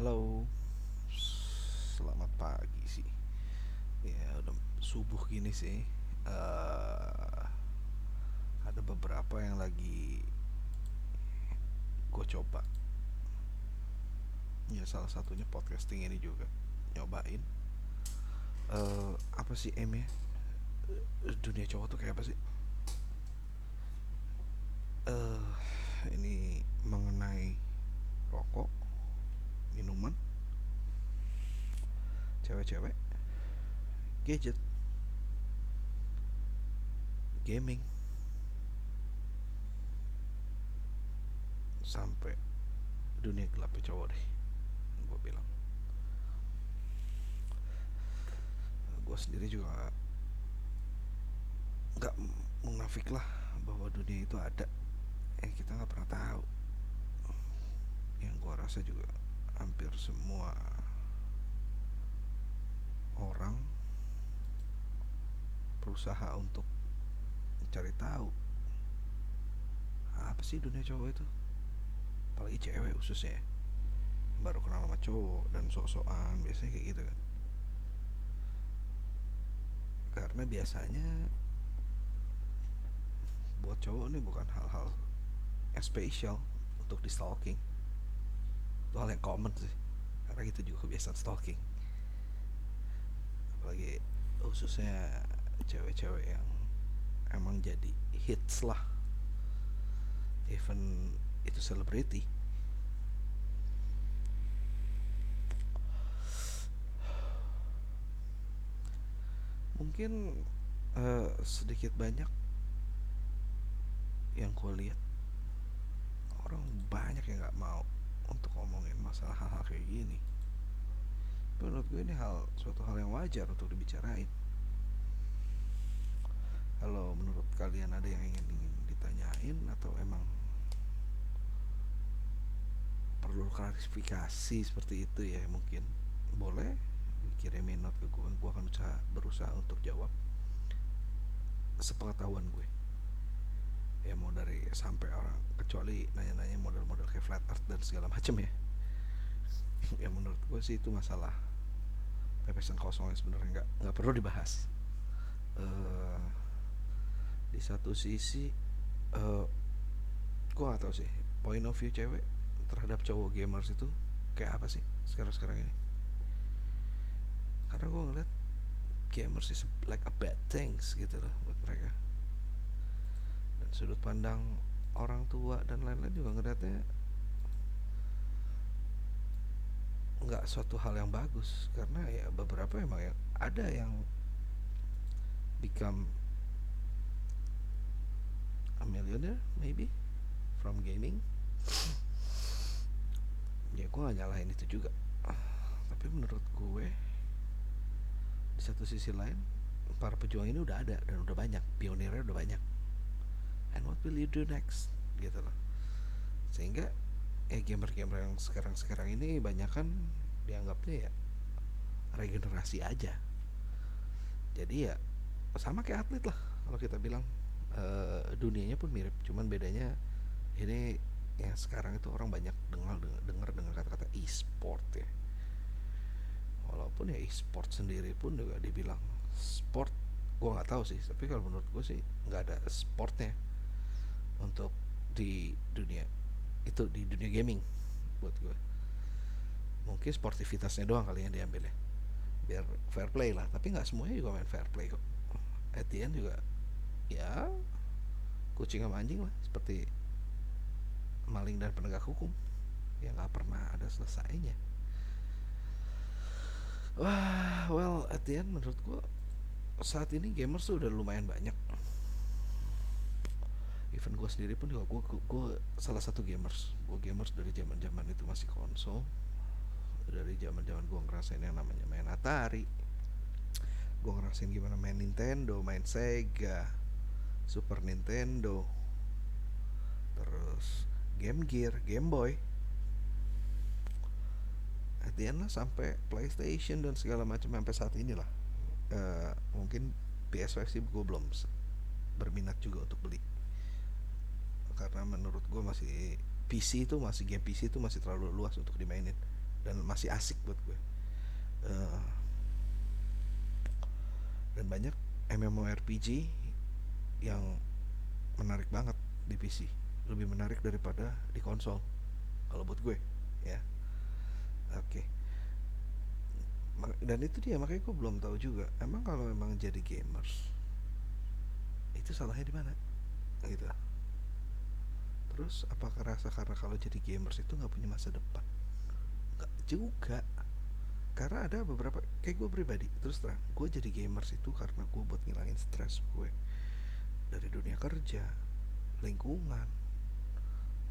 Halo, selamat pagi sih. Ya udah subuh gini sih. eh ada beberapa yang lagi gue coba. Ya salah satunya podcasting ini juga nyobain. eh apa sih M ya? Dunia cowok tuh kayak apa sih? eh ini mengenai rokok, minuman, cewek-cewek, gadget, gaming, sampai dunia gelapnya cowok deh, gue bilang. Gue sendiri juga nggak munafik lah bahwa dunia itu ada. Eh kita nggak pernah tahu. Yang gue rasa juga hampir semua orang berusaha untuk mencari tahu apa sih dunia cowok itu? Apalagi cewek khususnya ya. baru kenal sama cowok dan sok-sokan biasanya kayak gitu kan. Karena biasanya buat cowok ini bukan hal-hal spesial untuk di stalking itu hal yang common sih. Karena kita juga kebiasaan stalking. Apalagi khususnya cewek-cewek yang emang jadi hits lah. Even itu selebriti. Mungkin eh, sedikit banyak yang gue lihat. Orang banyak yang nggak mau untuk ngomongin masalah hal-hal kayak gini. Menurut gue ini hal suatu hal yang wajar untuk dibicarain. Kalau menurut kalian ada yang ingin, ingin ditanyain atau emang perlu klarifikasi seperti itu ya mungkin boleh kirimin note ke gue gue akan berusaha, berusaha untuk jawab sepengetahuan gue ya mau dari sampai orang kecuali nanya-nanya model-model kayak flat earth dan segala macam ya. Ya menurut gue sih itu masalah pepesan kosong yang sebenarnya nggak nggak perlu dibahas. Eh di satu sisi eh gue gak tahu sih point of view cewek terhadap cowok gamers itu kayak apa sih sekarang-sekarang ini? Karena gue ngeliat gamers is like a bad things gitu loh sudut pandang orang tua dan lain-lain juga ngeliatnya nggak suatu hal yang bagus. Karena ya beberapa emang yang ada yang become a millionaire maybe from gaming. Ya gue gak nyalahin itu juga. Tapi menurut gue di satu sisi lain para pejuang ini udah ada dan udah banyak pionirnya udah banyak and what will you do next? Gitu loh. Sehingga ya gamer-gamer yang sekarang-sekarang ini banyak kan dianggapnya ya regenerasi aja. Jadi ya sama kayak atlet lah kalau kita bilang eh, dunianya pun mirip. Cuman bedanya ini yang sekarang itu orang banyak dengar dengar dengar kata-kata e-sport ya. Walaupun ya e-sport sendiri pun juga dibilang sport gue nggak tahu sih. Tapi kalau menurut gue sih nggak ada sportnya untuk di dunia itu di dunia gaming buat gue mungkin sportivitasnya doang kali yang diambil ya. Biar fair play lah tapi nggak semuanya juga main fair play kok. At juga ya kucing sama anjing lah seperti maling dan penegak hukum. Yang nggak pernah ada selesainya. Wah well at menurut gua saat ini gamers tuh udah lumayan banyak even gue sendiri pun juga gue gue salah satu gamers. Gue gamers dari zaman zaman itu masih konsol. Dari zaman zaman gue ngerasain yang namanya main Atari. Gue ngerasain gimana main Nintendo main Sega Super Nintendo. Terus Game Gear Game Boy. At lah sampai PlayStation dan segala macam sampai saat ini lah Eh, mungkin PS5 sih gue belum berminat juga untuk beli karena menurut gue masih PC itu masih game PC itu masih terlalu luas untuk dimainin dan masih asik buat gue uh, dan banyak MMORPG yang menarik banget di PC lebih menarik daripada di konsol kalau buat gue ya. Oke. Okay. dan itu dia makanya gue belum tahu juga emang kalau memang jadi gamers itu salahnya di mana? Gitu terus apakah rasa karena kalau jadi gamers itu nggak punya masa depan? Nggak juga. Karena ada beberapa kayak gue pribadi terus terang gue jadi gamers itu karena gue buat ngilangin stres gue. Dari dunia kerja lingkungan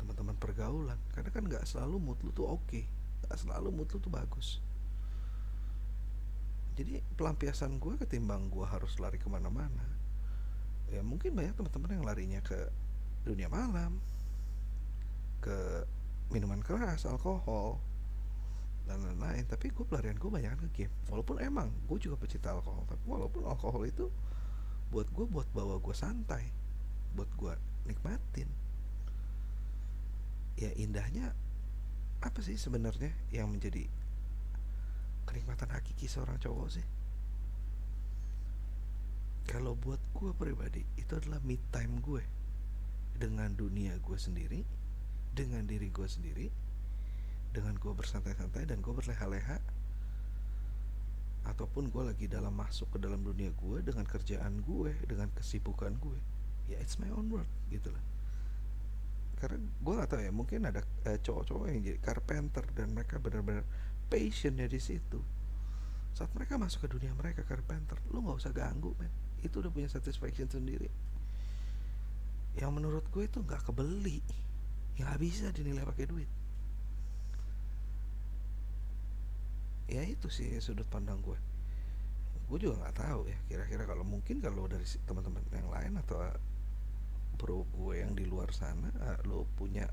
teman-teman pergaulan. Karena kan nggak selalu mood lu tuh oke okay. nggak selalu mood lu tuh bagus. Jadi pelampiasan gue ketimbang gue harus lari ke mana-mana ya mungkin banyak teman-teman yang larinya ke dunia malam ke minuman keras alkohol dan lain-lain. Tapi gue pelarian gue banyak ke game. Walaupun emang gue juga pecinta alkohol tapi walaupun alkohol itu buat gue buat bawa gue santai buat gue nikmatin ya indahnya apa sih sebenarnya yang menjadi kenikmatan hakiki seorang cowok sih? Kalau buat gue pribadi itu adalah me time gue dengan dunia gue sendiri dengan diri gue sendiri dengan gue bersantai-santai dan gue berleha-leha ataupun gue lagi dalam masuk ke dalam dunia gue dengan kerjaan gue dengan kesibukan gue ya it's my own world gitu lah. Karena gue gak tahu ya mungkin ada eh, cowok-cowok yang jadi carpenter dan mereka benar-benar passionnya di situ. Saat mereka masuk ke dunia mereka carpenter lu nggak usah ganggu men. Itu udah punya satisfaction sendiri. Yang menurut gue itu nggak kebeli yang gak bisa dinilai pakai duit. Ya itu sih sudut pandang gue gue juga nggak tahu ya kira-kira kalau mungkin kalau dari teman-teman yang lain atau bro gue yang di luar sana uh, lo punya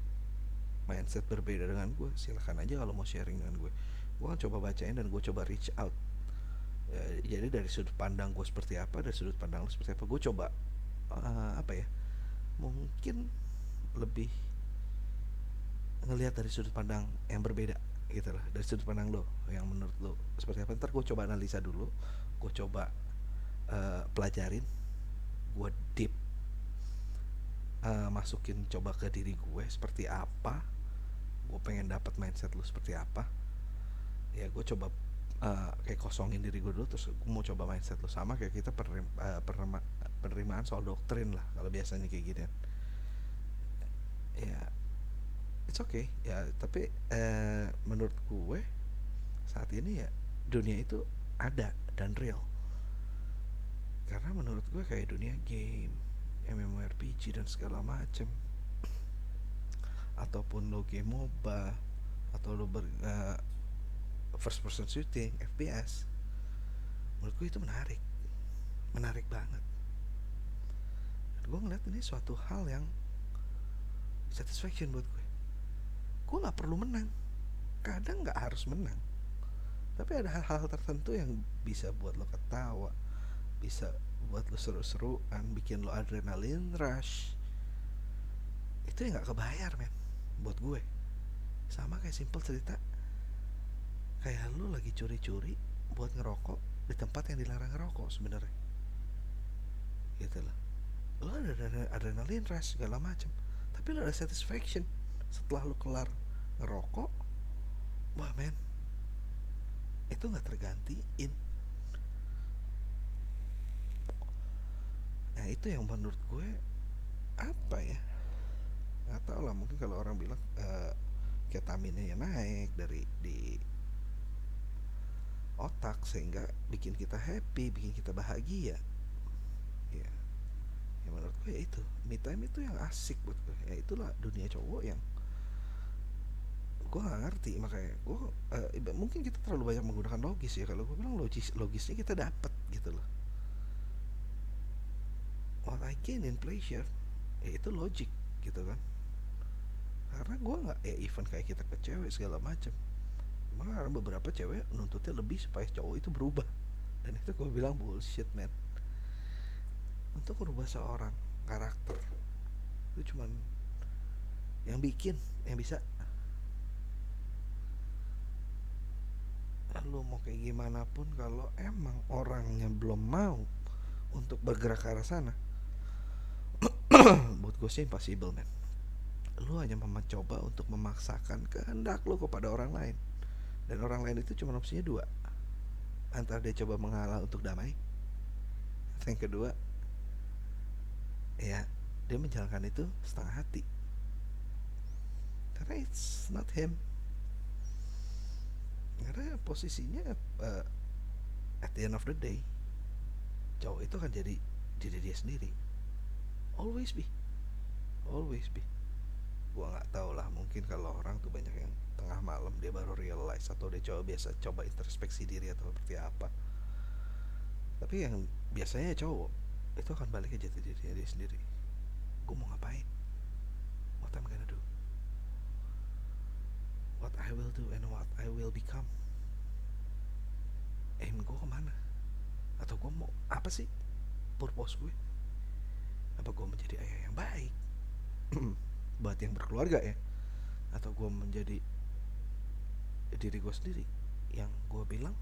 mindset berbeda dengan gue silahkan aja kalau mau sharing dengan gue gue kan coba bacain dan gue coba reach out. Ya, jadi dari sudut pandang gue seperti apa dari sudut pandang lo seperti apa gue coba uh, apa ya mungkin lebih ngelihat dari sudut pandang yang berbeda gitu lah dari sudut pandang lo yang menurut lo seperti apa. Ntar gue coba analisa dulu gue coba uh, pelajarin gue deep uh, masukin coba ke diri gue seperti apa gue pengen dapat mindset lu seperti apa. Ya gue coba uh, kayak kosongin diri gue dulu terus gue mau coba mindset lu sama kayak kita penerima, uh, penerima, penerimaan soal doktrin lah kalau biasanya kayak gini ya it's okay. Ya tapi uh, menurut gue saat ini ya dunia itu ada dan real. Karena menurut gue kayak dunia game MMORPG dan segala macem. Ataupun lo game MOBA atau lo ber, uh, first person shooting FPS menurut gue itu menarik. Menarik banget. Dan gue ngeliat ini suatu hal yang satisfaction buat gue nggak perlu menang. Kadang nggak harus menang. Tapi ada hal-hal tertentu yang bisa buat lo ketawa bisa buat lo seru-seruan bikin lo adrenalin rush. Itu yang nggak kebayar men buat gue. Sama kayak simple cerita kayak lo lagi curi-curi buat ngerokok di tempat yang dilarang ngerokok sebenarnya. Gitu loh. Lo ada adrenalin rush segala macam tapi lo ada satisfaction setelah lo kelar ngerokok? Wah men. Itu nggak tergantiin. Nah itu yang menurut gue apa ya? Nggak tahu lah mungkin kalau orang bilang uh, ketaminnya ya naik dari di otak sehingga bikin kita happy bikin kita bahagia. Ya. Ya menurut gue ya itu. Me time itu yang asik buat gue. Ya itulah dunia cowok yang gue gak ngerti makanya gue uh, mungkin kita terlalu banyak menggunakan logis ya kalau gue bilang logis logisnya kita dapat gitu loh. What I gain in pleasure ya itu logic gitu kan. Karena gue nggak ya event kayak kita ke cewek segala macam karena beberapa cewek nuntutnya lebih supaya cowok itu berubah. Dan itu gue bilang bullshit man. Untuk merubah seorang karakter itu cuman yang bikin yang bisa lu mau kayak gimana pun kalau emang orangnya belum mau untuk bergerak ke arah sana buat gue sih impossible man lu hanya mencoba untuk memaksakan kehendak lu kepada orang lain. Dan orang lain itu cuma opsinya dua. Antara dia coba mengalah untuk damai atau yang kedua ya dia menjalankan itu setengah hati. Karena it's not him karena posisinya uh, at the end of the day cowok itu akan jadi diri dia sendiri. Always be. Always be. Gua nggak tahu lah mungkin kalau orang tuh banyak yang tengah malam dia baru realize atau dia coba biasa coba introspeksi diri atau seperti apa. Tapi yang biasanya cowok itu akan balik ke jati dirinya dia sendiri. Gue mau ngapain? What I'm gonna I will do and what I will become. Aim gue ke mana? Atau gue mau apa sih? Purpose gue. Apa gue menjadi ayah yang baik? Buat yang berkeluarga ya? Atau gue menjadi diri gue sendiri? Yang gue bilang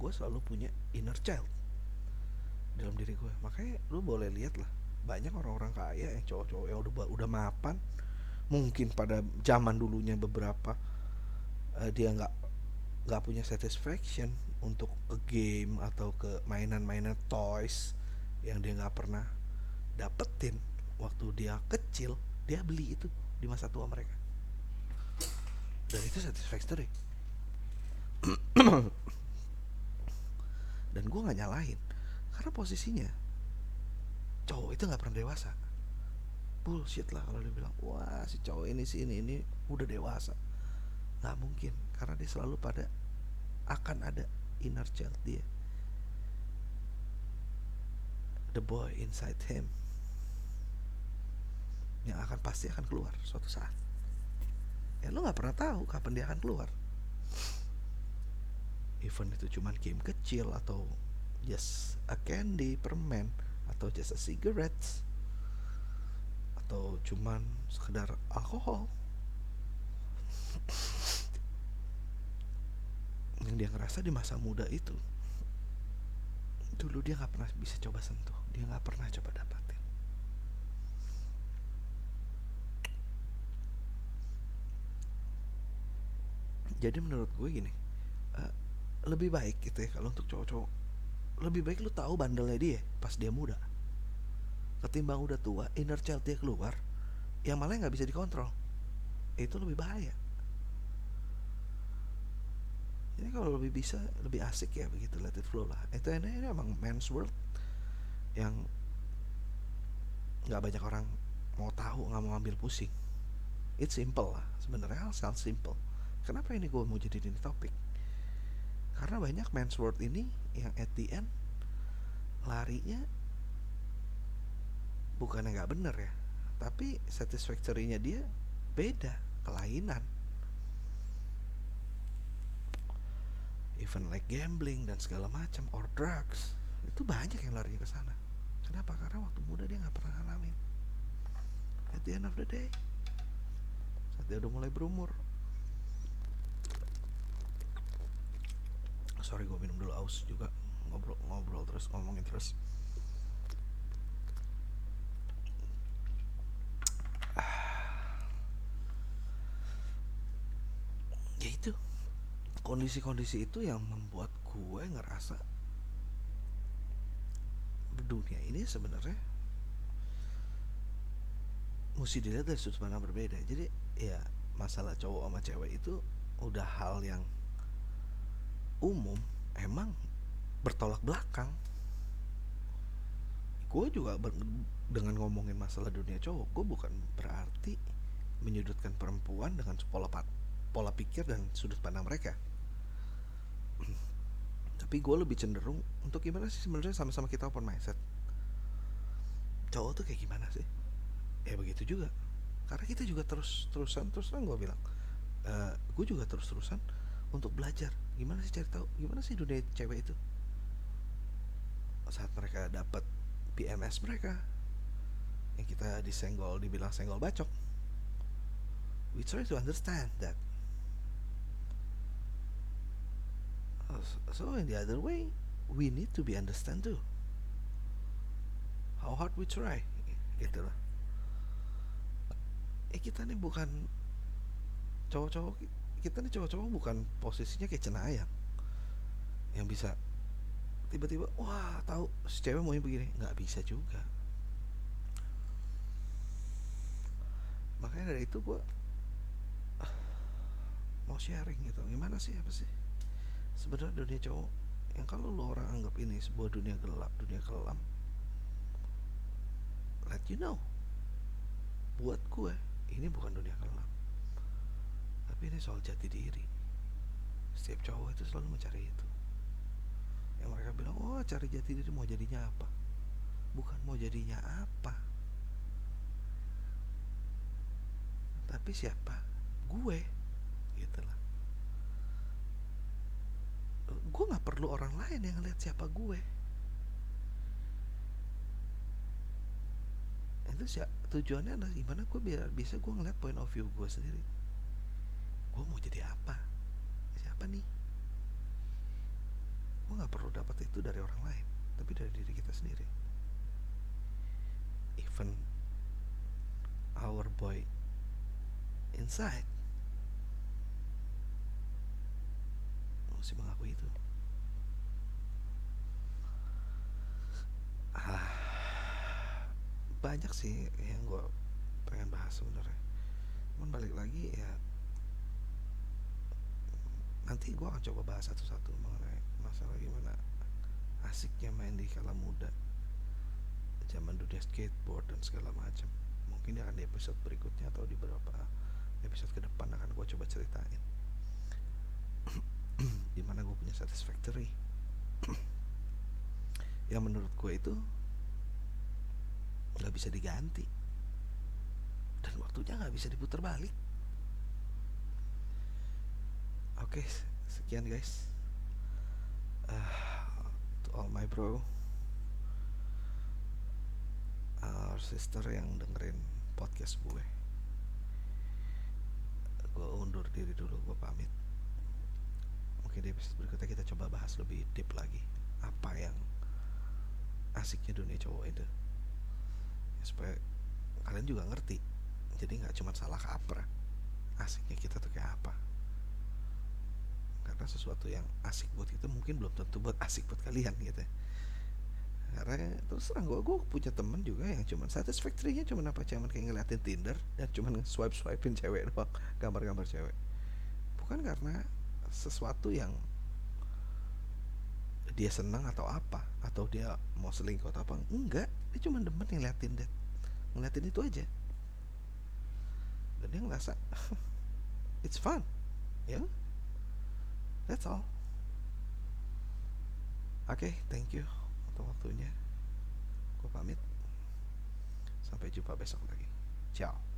gue selalu punya inner child dalam diri gue. Makanya lu boleh lihat lah banyak orang-orang kaya yang cowok-cowok yang udah udah mapan. Mungkin pada zaman dulunya beberapa uh, dia nggak nggak punya satisfaction untuk ke game atau ke mainan-mainan toys yang dia nggak pernah dapetin. Waktu dia kecil dia beli itu di masa tua mereka. Dan itu satisfactory. Dan gue nggak nyalahin. Karena posisinya cowok itu nggak pernah dewasa. Bullshit lah kalau dia bilang wah si cowok ini sih ini ini udah dewasa nggak mungkin karena dia selalu pada akan ada inner child dia. The boy inside him. Yang akan pasti akan keluar suatu saat. Ya lo nggak pernah tahu kapan dia akan keluar. Even itu cuman game kecil atau just a candy permen atau just a cigarettes atau cuman sekedar alkohol dia ngerasa di masa muda itu dulu dia nggak pernah bisa coba sentuh dia nggak pernah coba dapatin. Jadi menurut gue gini uh, lebih baik gitu ya kalau untuk cowok-cowok lebih baik lu tahu bandelnya dia pas dia muda. Ketimbang udah tua inner child dia keluar yang malah nggak bisa dikontrol. Itu lebih bahaya ini kalau lebih bisa lebih asik ya begitu let it flow lah. Itu ini, ini emang men's world yang nggak banyak orang mau tahu nggak mau ambil pusing. It's simple lah. Sebenarnya hal simple. Kenapa ini gue mau jadi ini topik? Karena banyak men's world ini yang at the end larinya bukannya nggak bener ya tapi satisfactory-nya dia beda kelainan even like gambling dan segala macam or drugs itu banyak yang lari ke sana. Kenapa? Karena waktu muda dia nggak pernah ngalamin. At the end of the day saat dia udah mulai berumur. Sorry gue minum dulu aus juga. Ngobrol ngobrol terus ngomongin terus ya itu kondisi-kondisi itu yang membuat gue ngerasa dunia ini sebenarnya mesti dilihat dari sudut pandang berbeda. Jadi ya masalah cowok sama cewek itu udah hal yang umum emang bertolak belakang. Gue juga dengan ngomongin masalah dunia cowok gue bukan berarti menyudutkan perempuan dengan pola pola pikir dan sudut pandang mereka tapi gue lebih cenderung untuk gimana sih sebenarnya sama-sama kita open mindset? Cowok tuh kayak gimana sih? Ya begitu juga. Karena kita juga terus terusan terus terang gue bilang uh, gue juga terus terusan untuk belajar. Gimana sih cari tahu? Gimana sih dunia cewek itu? Saat mereka dapat PMS mereka yang kita disenggol dibilang senggol bacok we try to understand that so in the other way we need to be understand too. How hard we try gitu lah. Eh kita nih bukan cowok-cowok kita nih cowok-cowok bukan posisinya kayak cenayang yang bisa tiba-tiba wah tahu si cewek maunya begini. Nggak bisa juga. Makanya dari itu gue mau sharing gitu. Gimana sih? Apa sih sebenarnya dunia cowok yang kalau lo orang anggap ini sebuah dunia gelap dunia kelam let you know. Buat gue ini bukan dunia kelam. Tapi ini soal jati diri. Setiap cowok itu selalu mencari itu. Yang mereka bilang oh cari jati diri mau jadinya apa? Bukan mau jadinya apa. Tapi siapa? Gue. Gitu lah gue nggak perlu orang lain yang lihat siapa gue. Itu sih tujuannya adalah gimana gue biar bisa gue ngeliat point of view gue sendiri. Gue mau jadi apa? Siapa nih? Gue nggak perlu dapat itu dari orang lain tapi dari diri kita sendiri. Even our boy inside masih mengakui itu. Ah, banyak sih yang gue pengen bahas sebenarnya. Cuman balik lagi ya nanti gue akan coba bahas satu-satu mengenai masalah gimana asiknya main di kala muda zaman dunia skateboard dan segala macam. Mungkin akan di episode berikutnya atau di beberapa episode ke depan akan gue coba ceritain di mana gue punya satisfactory? Yang menurut gue itu nggak bisa diganti. Dan waktunya nggak bisa diputar balik. Oke sekian guys. Uh, to all my bro. Our sister yang dengerin podcast gue. Gue undur diri dulu gue pamit mungkin di episode berikutnya kita coba bahas lebih deep lagi. Apa yang asiknya dunia cowok itu? Ya, supaya kalian juga ngerti. Jadi nggak cuma salah kaprah. Asiknya kita tuh kayak apa? Karena sesuatu yang asik buat kita mungkin belum tentu buat asik buat kalian gitu ya. karena terus terang gue gue punya temen juga yang cuman satisfactory-nya cuman apa? Cuman kayak ngeliatin Tinder dan cuman swipe swipein cewek doang gambar-gambar cewek. Bukan karena sesuatu yang dia senang atau apa? Atau dia mau selingkuh atau apa? Enggak dia cuma demen ngeliatin dat ngeliatin itu aja. Dan dia ngerasa it's fun ya. Yeah? that's all. Oke okay, thank you untuk waktunya. Gue pamit. Sampai jumpa besok lagi. Ciao